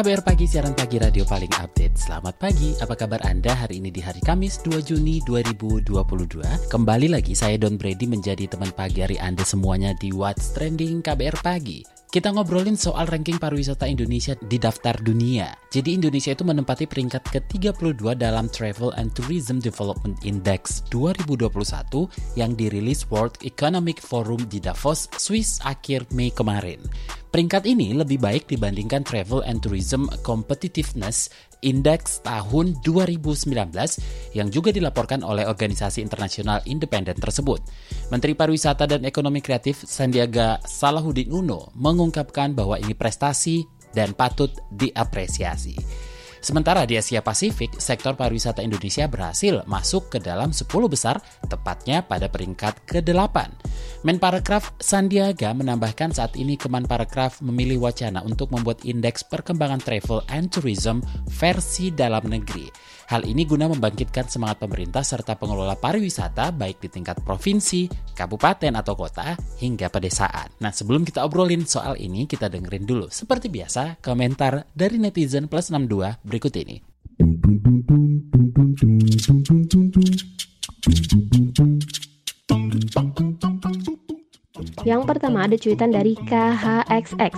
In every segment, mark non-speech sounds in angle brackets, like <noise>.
KBR Pagi, siaran pagi radio paling update. Selamat pagi, apa kabar Anda hari ini di hari Kamis 2 Juni 2022? Kembali lagi saya Don Brady menjadi teman pagi hari Anda semuanya di What's Trending KBR Pagi. Kita ngobrolin soal ranking pariwisata Indonesia di daftar dunia. Jadi Indonesia itu menempati peringkat ke-32 dalam Travel and Tourism Development Index 2021 yang dirilis World Economic Forum di Davos, Swiss akhir Mei kemarin. Peringkat ini lebih baik dibandingkan Travel and Tourism Competitiveness Index tahun 2019 yang juga dilaporkan oleh organisasi internasional independen tersebut. Menteri Pariwisata dan Ekonomi Kreatif Sandiaga Salahuddin Uno mengungkapkan bahwa ini prestasi dan patut diapresiasi. Sementara di Asia Pasifik, sektor pariwisata Indonesia berhasil masuk ke dalam 10 besar, tepatnya pada peringkat ke-8. Menparekraf Sandiaga menambahkan saat ini Kemenparekraf memilih wacana untuk membuat indeks perkembangan travel and tourism versi dalam negeri. Hal ini guna membangkitkan semangat pemerintah serta pengelola pariwisata baik di tingkat provinsi, kabupaten atau kota, hingga pedesaan. Nah sebelum kita obrolin soal ini, kita dengerin dulu seperti biasa komentar dari netizen plus 62 berikut ini. Yang pertama ada cuitan dari KHXX,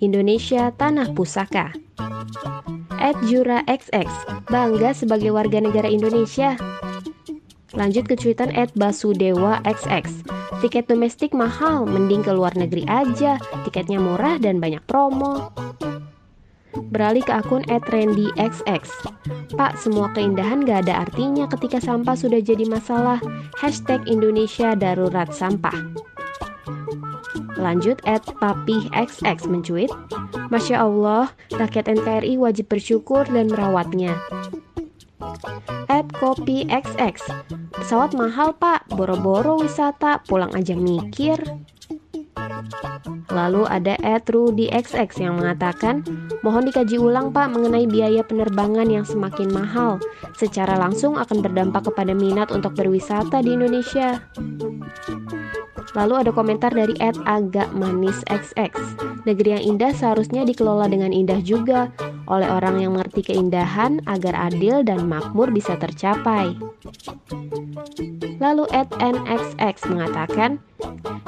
Indonesia Tanah Pusaka. At Jura XX, bangga sebagai warga negara Indonesia. Lanjut ke cuitan at Basudewa. Tiket domestik mahal, mending ke luar negeri aja. Tiketnya murah dan banyak promo. Beralih ke akun at Randy XX. Pak, semua keindahan gak ada artinya ketika sampah sudah jadi masalah. Hashtag Indonesia Darurat Sampah. Lanjut at Papih XX mencuit, Masya Allah, rakyat NKRI wajib bersyukur dan merawatnya. At Kopi XX, pesawat mahal pak, boro-boro wisata, pulang aja mikir. Lalu ada at Rudy XX yang mengatakan, mohon dikaji ulang pak mengenai biaya penerbangan yang semakin mahal. Secara langsung akan berdampak kepada minat untuk berwisata di Indonesia. Lalu ada komentar dari Ed Agak Manis XX. Negeri yang indah seharusnya dikelola dengan indah juga oleh orang yang mengerti keindahan agar adil dan makmur bisa tercapai. Lalu Ed NXX mengatakan,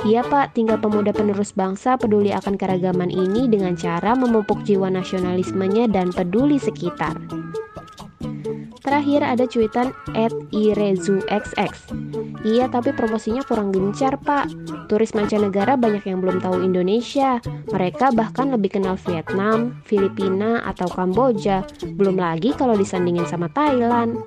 Iya pak, tinggal pemuda penerus bangsa peduli akan keragaman ini dengan cara memupuk jiwa nasionalismenya dan peduli sekitar. Terakhir ada cuitan irezuxx. Iya tapi promosinya kurang gencar pak. Turis mancanegara banyak yang belum tahu Indonesia. Mereka bahkan lebih kenal Vietnam, Filipina, atau Kamboja. Belum lagi kalau disandingin sama Thailand.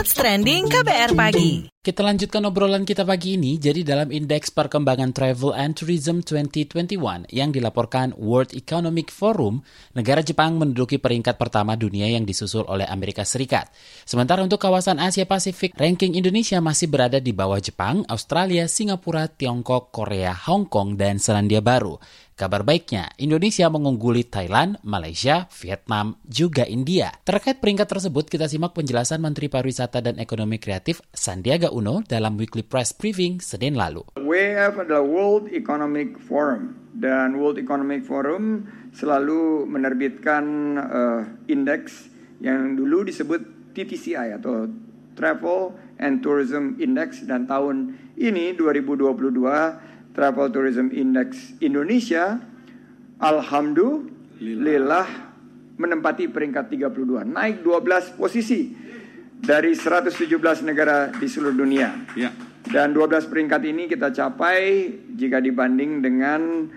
What's Trending KBR Pagi. Kita lanjutkan obrolan kita pagi ini. Jadi dalam Indeks Perkembangan Travel and Tourism 2021 yang dilaporkan World Economic Forum, negara Jepang menduduki peringkat pertama dunia yang disusul oleh Amerika Serikat. Sementara untuk kawasan Asia Pasifik, ranking Indonesia masih berada di bawah Jepang, Australia, Singapura, Tiongkok, Korea, Hong Kong, dan Selandia Baru. Kabar baiknya, Indonesia mengungguli Thailand, Malaysia, Vietnam, juga India. Terkait peringkat tersebut, kita simak penjelasan Menteri Pariwisata dan Ekonomi Kreatif Sandiaga Uno dalam Weekly Press Briefing Senin lalu. WEF adalah World Economic Forum dan World Economic Forum selalu menerbitkan uh, indeks yang dulu disebut TTCI atau Travel and Tourism Index dan tahun ini 2022 Travel Tourism Index Indonesia alhamdulillah menempati peringkat 32, naik 12 posisi dari 117 negara di seluruh dunia. Ya. Dan 12 peringkat ini kita capai jika dibanding dengan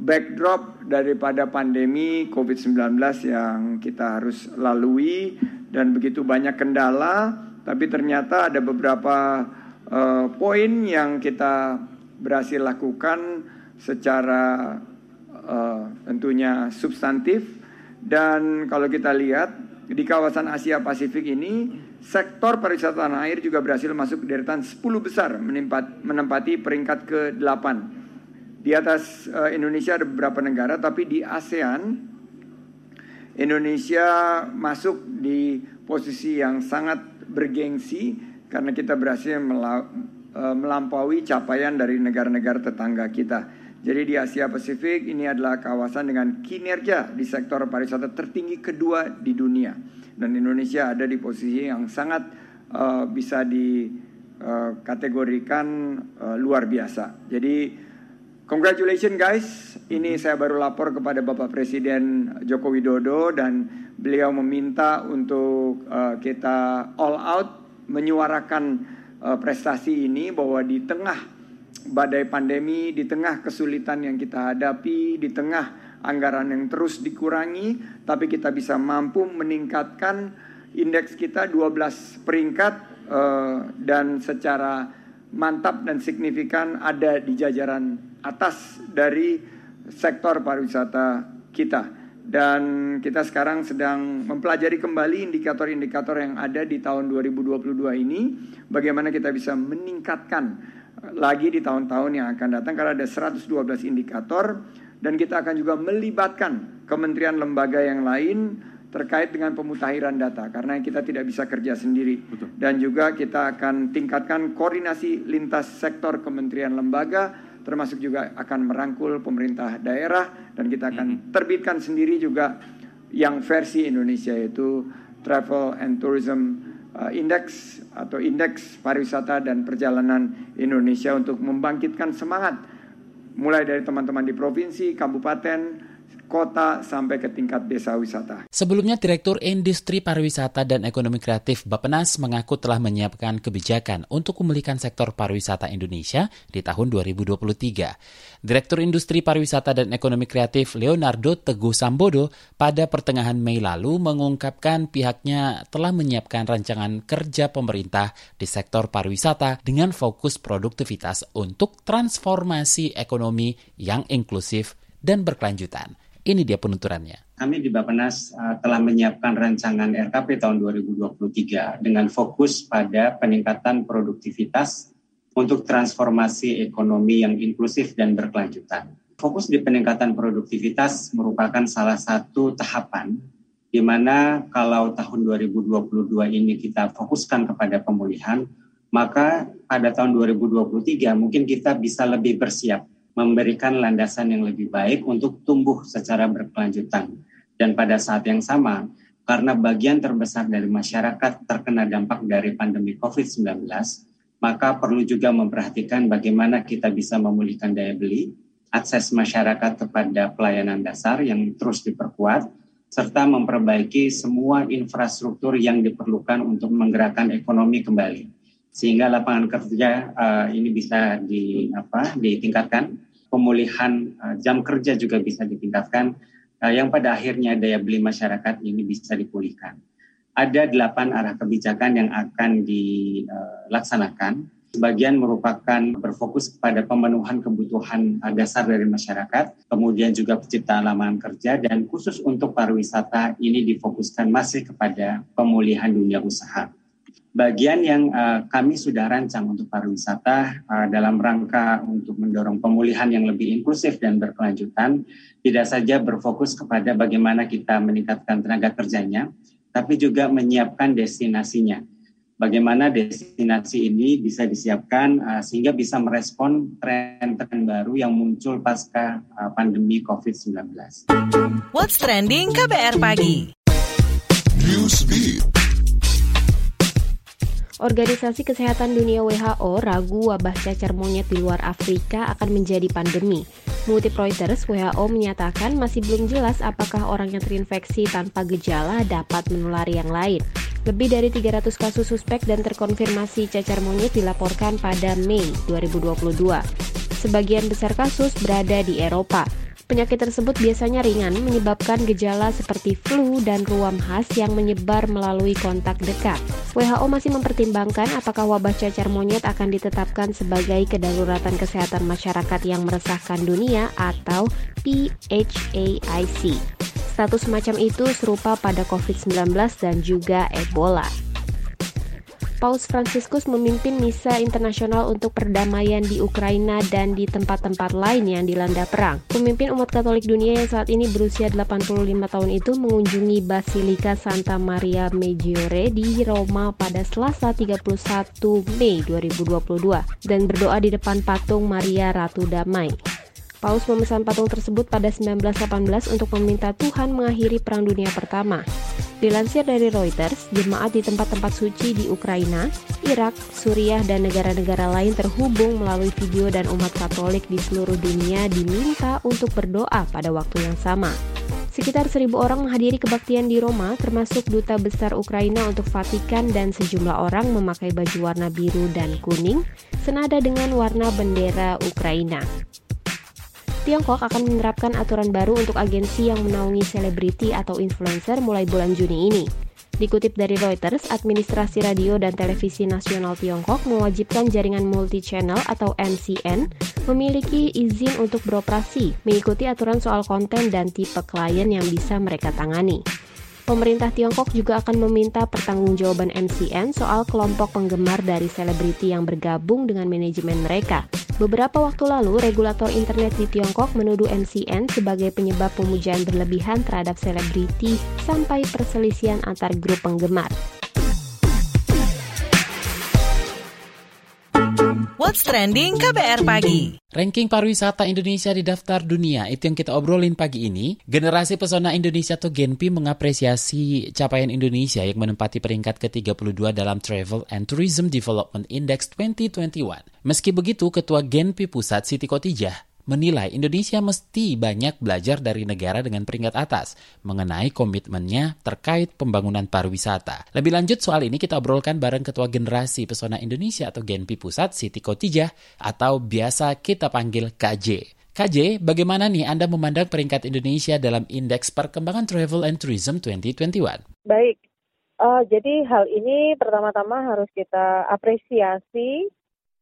backdrop daripada pandemi COVID-19 yang kita harus lalui dan begitu banyak kendala, tapi ternyata ada beberapa uh, poin yang kita berhasil lakukan secara uh, tentunya substantif dan kalau kita lihat di kawasan Asia Pasifik ini sektor pariwisata tanah air juga berhasil masuk deretan 10 besar menempati peringkat ke-8. Di atas uh, Indonesia ada beberapa negara tapi di ASEAN Indonesia masuk di posisi yang sangat bergengsi karena kita berhasil melampaui capaian dari negara-negara tetangga kita. Jadi di Asia Pasifik ini adalah kawasan dengan kinerja di sektor pariwisata tertinggi kedua di dunia. Dan Indonesia ada di posisi yang sangat uh, bisa dikategorikan uh, uh, luar biasa. Jadi congratulations guys. Ini saya baru lapor kepada Bapak Presiden Joko Widodo dan beliau meminta untuk uh, kita all out menyuarakan uh, prestasi ini bahwa di tengah badai pandemi, di tengah kesulitan yang kita hadapi, di tengah anggaran yang terus dikurangi, tapi kita bisa mampu meningkatkan indeks kita 12 peringkat uh, dan secara mantap dan signifikan ada di jajaran atas dari sektor pariwisata kita. Dan kita sekarang sedang mempelajari kembali indikator-indikator yang ada di tahun 2022 ini, bagaimana kita bisa meningkatkan lagi di tahun-tahun yang akan datang karena ada 112 indikator. Dan kita akan juga melibatkan kementerian lembaga yang lain terkait dengan pemutahiran data karena kita tidak bisa kerja sendiri. Betul. dan juga kita akan tingkatkan koordinasi lintas sektor kementerian lembaga termasuk juga akan merangkul pemerintah daerah dan kita akan mm-hmm. terbitkan sendiri juga yang versi Indonesia itu Travel and Tourism uh, Index atau indeks pariwisata dan perjalanan Indonesia untuk membangkitkan semangat mulai dari teman-teman di provinsi, kabupaten, kota sampai ke tingkat desa wisata. Sebelumnya Direktur Industri Pariwisata dan Ekonomi Kreatif Bapenas mengaku telah menyiapkan kebijakan untuk memulihkan sektor pariwisata Indonesia di tahun 2023. Direktur Industri Pariwisata dan Ekonomi Kreatif Leonardo Teguh Sambodo pada pertengahan Mei lalu mengungkapkan pihaknya telah menyiapkan rancangan kerja pemerintah di sektor pariwisata dengan fokus produktivitas untuk transformasi ekonomi yang inklusif dan berkelanjutan. Ini dia penuturannya. Kami di Bapenas uh, telah menyiapkan rancangan RKP tahun 2023 dengan fokus pada peningkatan produktivitas untuk transformasi ekonomi yang inklusif dan berkelanjutan. Fokus di peningkatan produktivitas merupakan salah satu tahapan di mana kalau tahun 2022 ini kita fokuskan kepada pemulihan, maka pada tahun 2023 mungkin kita bisa lebih bersiap memberikan landasan yang lebih baik untuk tumbuh secara berkelanjutan. Dan pada saat yang sama, karena bagian terbesar dari masyarakat terkena dampak dari pandemi COVID-19, maka perlu juga memperhatikan bagaimana kita bisa memulihkan daya beli, akses masyarakat kepada pelayanan dasar yang terus diperkuat, serta memperbaiki semua infrastruktur yang diperlukan untuk menggerakkan ekonomi kembali sehingga lapangan kerja uh, ini bisa di apa ditingkatkan pemulihan uh, jam kerja juga bisa ditingkatkan, uh, yang pada akhirnya daya beli masyarakat ini bisa dipulihkan. Ada delapan arah kebijakan yang akan dilaksanakan. Sebagian merupakan berfokus pada pemenuhan kebutuhan dasar dari masyarakat, kemudian juga penciptaan lapangan kerja, dan khusus untuk pariwisata ini difokuskan masih kepada pemulihan dunia usaha bagian yang uh, kami sudah rancang untuk pariwisata uh, dalam rangka untuk mendorong pemulihan yang lebih inklusif dan berkelanjutan tidak saja berfokus kepada bagaimana kita meningkatkan tenaga kerjanya tapi juga menyiapkan destinasinya bagaimana destinasi ini bisa disiapkan uh, sehingga bisa merespon tren-tren baru yang muncul pasca uh, pandemi COVID-19. What's trending KBR pagi? Newsbeat. Organisasi Kesehatan Dunia WHO ragu wabah cacar monyet di luar Afrika akan menjadi pandemi. Mengutip Reuters, WHO menyatakan masih belum jelas apakah orang yang terinfeksi tanpa gejala dapat menulari yang lain. Lebih dari 300 kasus suspek dan terkonfirmasi cacar monyet dilaporkan pada Mei 2022. Sebagian besar kasus berada di Eropa. Penyakit tersebut biasanya ringan, menyebabkan gejala seperti flu dan ruam khas yang menyebar melalui kontak dekat. WHO masih mempertimbangkan apakah wabah cacar monyet akan ditetapkan sebagai kedaruratan kesehatan masyarakat yang meresahkan dunia atau PHAIC. Status semacam itu serupa pada COVID-19 dan juga Ebola. Paus Fransiskus memimpin misa internasional untuk perdamaian di Ukraina dan di tempat-tempat lain yang dilanda perang. Pemimpin umat Katolik dunia yang saat ini berusia 85 tahun itu mengunjungi Basilika Santa Maria Maggiore di Roma pada Selasa 31 Mei 2022 dan berdoa di depan patung Maria Ratu Damai. Paus memesan patung tersebut pada 1918 untuk meminta Tuhan mengakhiri Perang Dunia Pertama. Dilansir dari Reuters, jemaat di tempat-tempat suci di Ukraina, Irak, Suriah, dan negara-negara lain terhubung melalui video dan umat Katolik di seluruh dunia diminta untuk berdoa pada waktu yang sama. Sekitar seribu orang menghadiri kebaktian di Roma, termasuk duta besar Ukraina untuk Vatikan dan sejumlah orang memakai baju warna biru dan kuning, senada dengan warna bendera Ukraina. Tiongkok akan menerapkan aturan baru untuk agensi yang menaungi selebriti atau influencer mulai bulan Juni ini. Dikutip dari Reuters, Administrasi Radio dan Televisi Nasional Tiongkok mewajibkan jaringan multi-channel atau MCN memiliki izin untuk beroperasi, mengikuti aturan soal konten dan tipe klien yang bisa mereka tangani. Pemerintah Tiongkok juga akan meminta pertanggungjawaban MCN soal kelompok penggemar dari selebriti yang bergabung dengan manajemen mereka. Beberapa waktu lalu, regulator internet di Tiongkok menuduh MCN sebagai penyebab pemujaan berlebihan terhadap selebriti sampai perselisihan antar grup penggemar. What's Trending KBR Pagi. Ranking pariwisata Indonesia di daftar dunia itu yang kita obrolin pagi ini. Generasi Pesona Indonesia atau Genpi mengapresiasi capaian Indonesia yang menempati peringkat ke-32 dalam Travel and Tourism Development Index 2021. Meski begitu, Ketua Genpi Pusat Siti Kotijah menilai Indonesia mesti banyak belajar dari negara dengan peringkat atas mengenai komitmennya terkait pembangunan pariwisata. Lebih lanjut soal ini kita obrolkan bareng Ketua Generasi Pesona Indonesia atau Genpi Pusat Siti Kotijah atau biasa kita panggil KJ. KJ, bagaimana nih Anda memandang peringkat Indonesia dalam Indeks Perkembangan Travel and Tourism 2021? Baik, uh, jadi hal ini pertama-tama harus kita apresiasi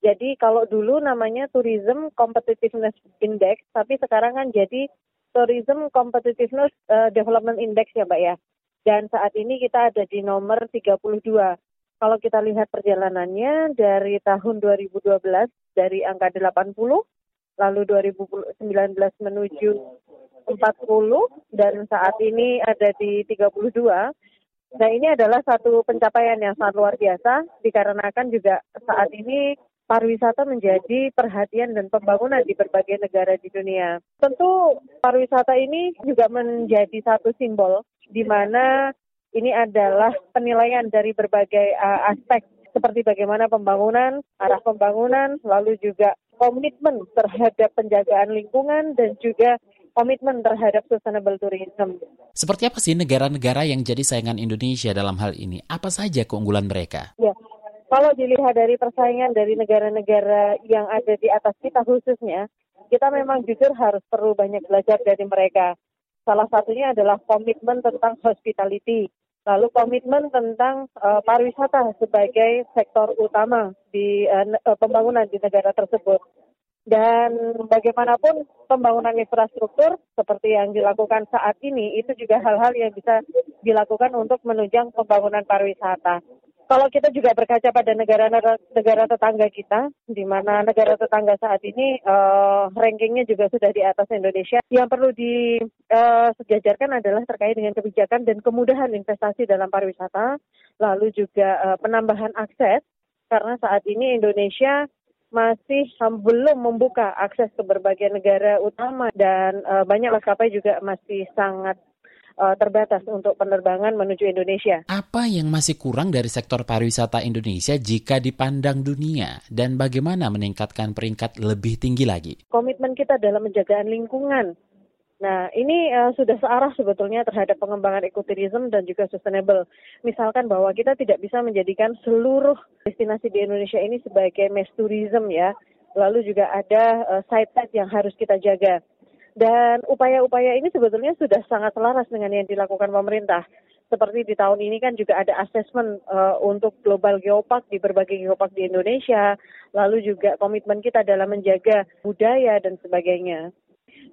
jadi kalau dulu namanya Tourism Competitiveness Index, tapi sekarang kan jadi Tourism Competitiveness uh, Development Index ya Mbak ya. Dan saat ini kita ada di nomor 32. Kalau kita lihat perjalanannya dari tahun 2012 dari angka 80, lalu 2019 menuju 40 dan saat ini ada di 32. Nah ini adalah satu pencapaian yang sangat luar biasa dikarenakan juga saat ini pariwisata menjadi perhatian dan pembangunan di berbagai negara di dunia. Tentu pariwisata ini juga menjadi satu simbol di mana ini adalah penilaian dari berbagai uh, aspek seperti bagaimana pembangunan, arah pembangunan, lalu juga komitmen terhadap penjagaan lingkungan dan juga komitmen terhadap sustainable tourism. Seperti apa sih negara-negara yang jadi saingan Indonesia dalam hal ini? Apa saja keunggulan mereka? Ya, kalau dilihat dari persaingan dari negara-negara yang ada di atas kita khususnya, kita memang jujur harus perlu banyak belajar dari mereka. Salah satunya adalah komitmen tentang hospitality, lalu komitmen tentang uh, pariwisata sebagai sektor utama di uh, pembangunan di negara tersebut. Dan bagaimanapun pembangunan infrastruktur seperti yang dilakukan saat ini itu juga hal-hal yang bisa dilakukan untuk menunjang pembangunan pariwisata. Kalau kita juga berkaca pada negara-negara tetangga kita, di mana negara tetangga saat ini uh, rankingnya juga sudah di atas Indonesia, yang perlu disejajarkan uh, adalah terkait dengan kebijakan dan kemudahan investasi dalam pariwisata, lalu juga uh, penambahan akses, karena saat ini Indonesia masih belum membuka akses ke berbagai negara utama dan uh, banyak maskapai juga masih sangat uh, terbatas untuk penerbangan menuju Indonesia. Apa yang masih kurang dari sektor pariwisata Indonesia jika dipandang dunia dan bagaimana meningkatkan peringkat lebih tinggi lagi? Komitmen kita dalam menjaga lingkungan. Nah, ini uh, sudah searah sebetulnya terhadap pengembangan ekoturism dan juga sustainable. Misalkan bahwa kita tidak bisa menjadikan seluruh destinasi di Indonesia ini sebagai mass tourism ya. Lalu juga ada uh, site-site yang harus kita jaga. Dan upaya-upaya ini sebetulnya sudah sangat selaras dengan yang dilakukan pemerintah. Seperti di tahun ini kan juga ada asesmen uh, untuk global geopark di berbagai geopark di Indonesia, lalu juga komitmen kita dalam menjaga budaya dan sebagainya.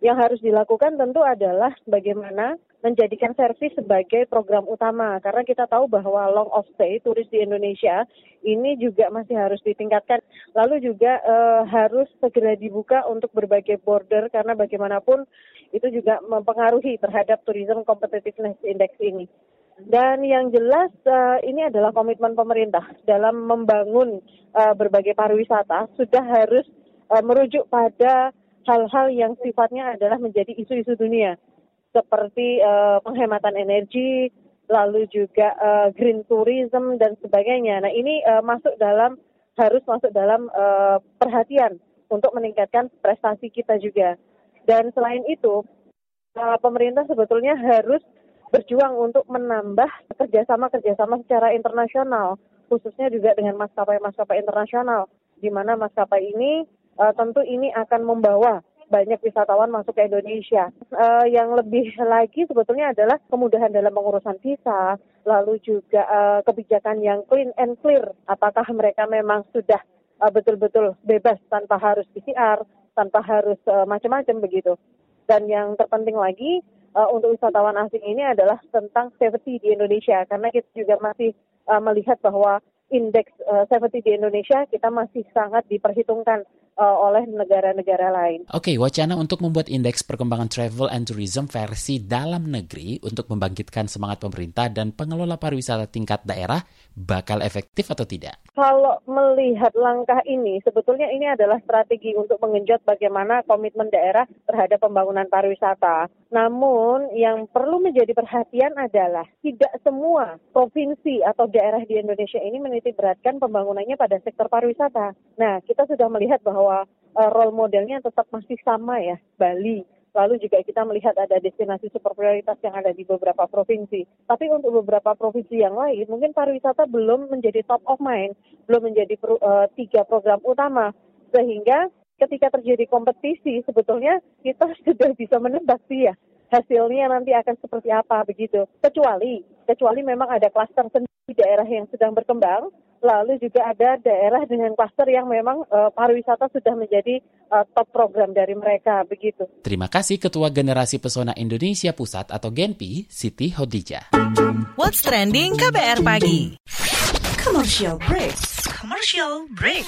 Yang harus dilakukan tentu adalah bagaimana menjadikan servis sebagai program utama karena kita tahu bahwa long of stay turis di Indonesia ini juga masih harus ditingkatkan. Lalu juga uh, harus segera dibuka untuk berbagai border karena bagaimanapun itu juga mempengaruhi terhadap tourism competitiveness index ini. Dan yang jelas uh, ini adalah komitmen pemerintah dalam membangun uh, berbagai pariwisata sudah harus merujuk pada hal-hal yang sifatnya adalah menjadi isu-isu dunia seperti uh, penghematan energi, lalu juga uh, green tourism dan sebagainya. Nah ini uh, masuk dalam harus masuk dalam uh, perhatian untuk meningkatkan prestasi kita juga. Dan selain itu uh, pemerintah sebetulnya harus berjuang untuk menambah kerjasama-kerjasama secara internasional, khususnya juga dengan maskapai-maskapai internasional, di mana maskapai ini uh, tentu ini akan membawa banyak wisatawan masuk ke Indonesia. Uh, yang lebih lagi sebetulnya adalah kemudahan dalam pengurusan visa, lalu juga uh, kebijakan yang clean and clear. Apakah mereka memang sudah uh, betul-betul bebas tanpa harus PCR, tanpa harus uh, macam-macam begitu. Dan yang terpenting lagi uh, untuk wisatawan asing ini adalah tentang safety di Indonesia karena kita juga masih uh, melihat bahwa indeks uh, safety di Indonesia kita masih sangat diperhitungkan uh, oleh negara-negara lain. Oke, okay, wacana untuk membuat indeks perkembangan travel and tourism versi dalam negeri untuk membangkitkan semangat pemerintah dan pengelola pariwisata tingkat daerah bakal efektif atau tidak? Kalau melihat langkah ini, sebetulnya ini adalah strategi untuk mengenjot bagaimana komitmen daerah terhadap pembangunan pariwisata. Namun yang perlu menjadi perhatian adalah tidak semua provinsi atau daerah di Indonesia ini menitik beratkan pembangunannya pada sektor pariwisata. Nah, kita sudah melihat bahwa uh, role modelnya tetap masih sama ya, Bali. Lalu juga kita melihat ada destinasi super prioritas yang ada di beberapa provinsi. Tapi untuk beberapa provinsi yang lain, mungkin pariwisata belum menjadi top of mind, belum menjadi uh, tiga program utama. Sehingga ketika terjadi kompetisi, sebetulnya kita <laughs> sudah bisa menebak sih ya hasilnya nanti akan seperti apa begitu. Kecuali, kecuali memang ada klaster sendiri daerah yang sedang berkembang, lalu juga ada daerah dengan klaster yang memang uh, pariwisata sudah menjadi uh, top program dari mereka begitu. Terima kasih Ketua Generasi Pesona Indonesia Pusat atau Genpi, Siti Hodija. What's trending KBR pagi? Commercial break. Commercial break.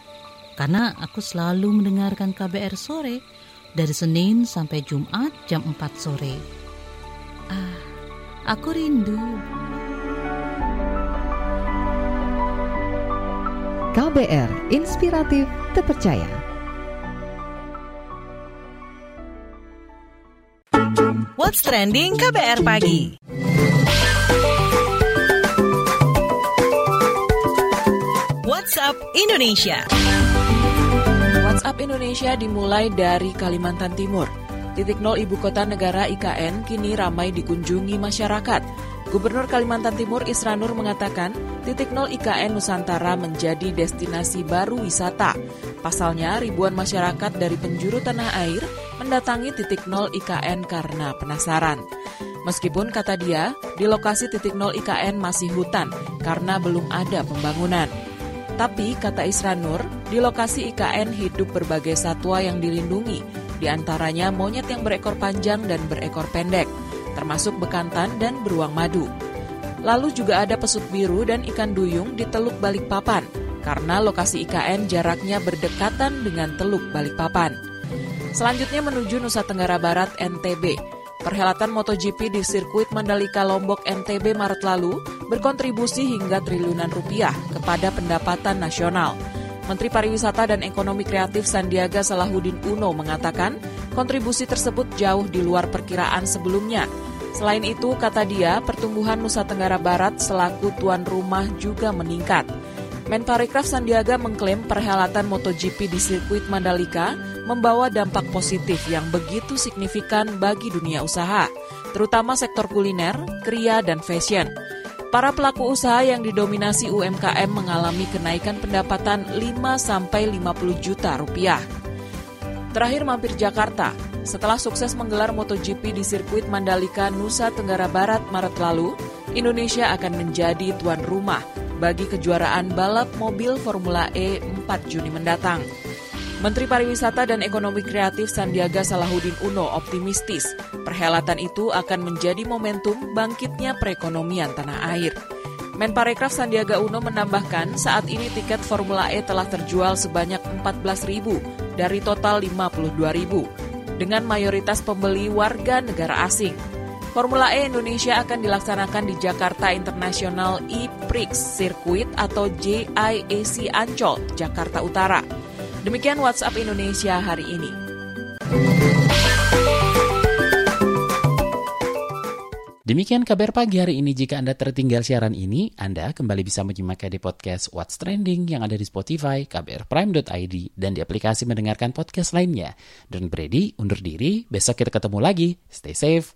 Karena aku selalu mendengarkan KBR sore dari Senin sampai Jumat jam 4 sore. Ah, aku rindu. KBR Inspiratif Terpercaya. What's trending KBR pagi? WhatsApp Indonesia. WhatsApp Indonesia dimulai dari Kalimantan Timur. Titik nol ibu kota negara IKN kini ramai dikunjungi masyarakat. Gubernur Kalimantan Timur Isranur mengatakan, titik nol IKN Nusantara menjadi destinasi baru wisata. Pasalnya, ribuan masyarakat dari penjuru tanah air mendatangi titik nol IKN karena penasaran. Meskipun kata dia, di lokasi titik nol IKN masih hutan karena belum ada pembangunan. Tapi, kata Isranur, di lokasi IKN hidup berbagai satwa yang dilindungi, di antaranya monyet yang berekor panjang dan berekor pendek, termasuk bekantan dan beruang madu. Lalu juga ada pesut biru dan ikan duyung di Teluk Balikpapan, karena lokasi IKN jaraknya berdekatan dengan Teluk Balikpapan. Selanjutnya menuju Nusa Tenggara Barat NTB. Perhelatan MotoGP di sirkuit Mandalika Lombok NTB Maret lalu berkontribusi hingga triliunan rupiah kepada pendapatan nasional. Menteri Pariwisata dan Ekonomi Kreatif Sandiaga Salahuddin Uno mengatakan kontribusi tersebut jauh di luar perkiraan sebelumnya. Selain itu, kata dia, pertumbuhan Nusa Tenggara Barat selaku tuan rumah juga meningkat. Menparekraf Sandiaga mengklaim perhelatan MotoGP di sirkuit Mandalika membawa dampak positif yang begitu signifikan bagi dunia usaha, terutama sektor kuliner, kria, dan fashion. Para pelaku usaha yang didominasi UMKM mengalami kenaikan pendapatan 5-50 juta rupiah. Terakhir mampir Jakarta, setelah sukses menggelar MotoGP di sirkuit Mandalika Nusa Tenggara Barat Maret lalu, Indonesia akan menjadi tuan rumah bagi kejuaraan balap mobil Formula E 4 Juni mendatang. Menteri Pariwisata dan Ekonomi Kreatif Sandiaga Salahuddin Uno optimistis perhelatan itu akan menjadi momentum bangkitnya perekonomian tanah air. Menparekraf Sandiaga Uno menambahkan saat ini tiket Formula E telah terjual sebanyak 14 ribu dari total 52 ribu, dengan mayoritas pembeli warga negara asing. Formula E Indonesia akan dilaksanakan di Jakarta International E-Prix Circuit atau JIAC Ancol, Jakarta Utara. Demikian WhatsApp Indonesia hari ini. Demikian kabar pagi hari ini. Jika Anda tertinggal siaran ini, Anda kembali bisa menyimaknya di podcast What's Trending yang ada di Spotify, kbrprime.id, dan di aplikasi mendengarkan podcast lainnya. Dan Brady undur diri, besok kita ketemu lagi. Stay safe,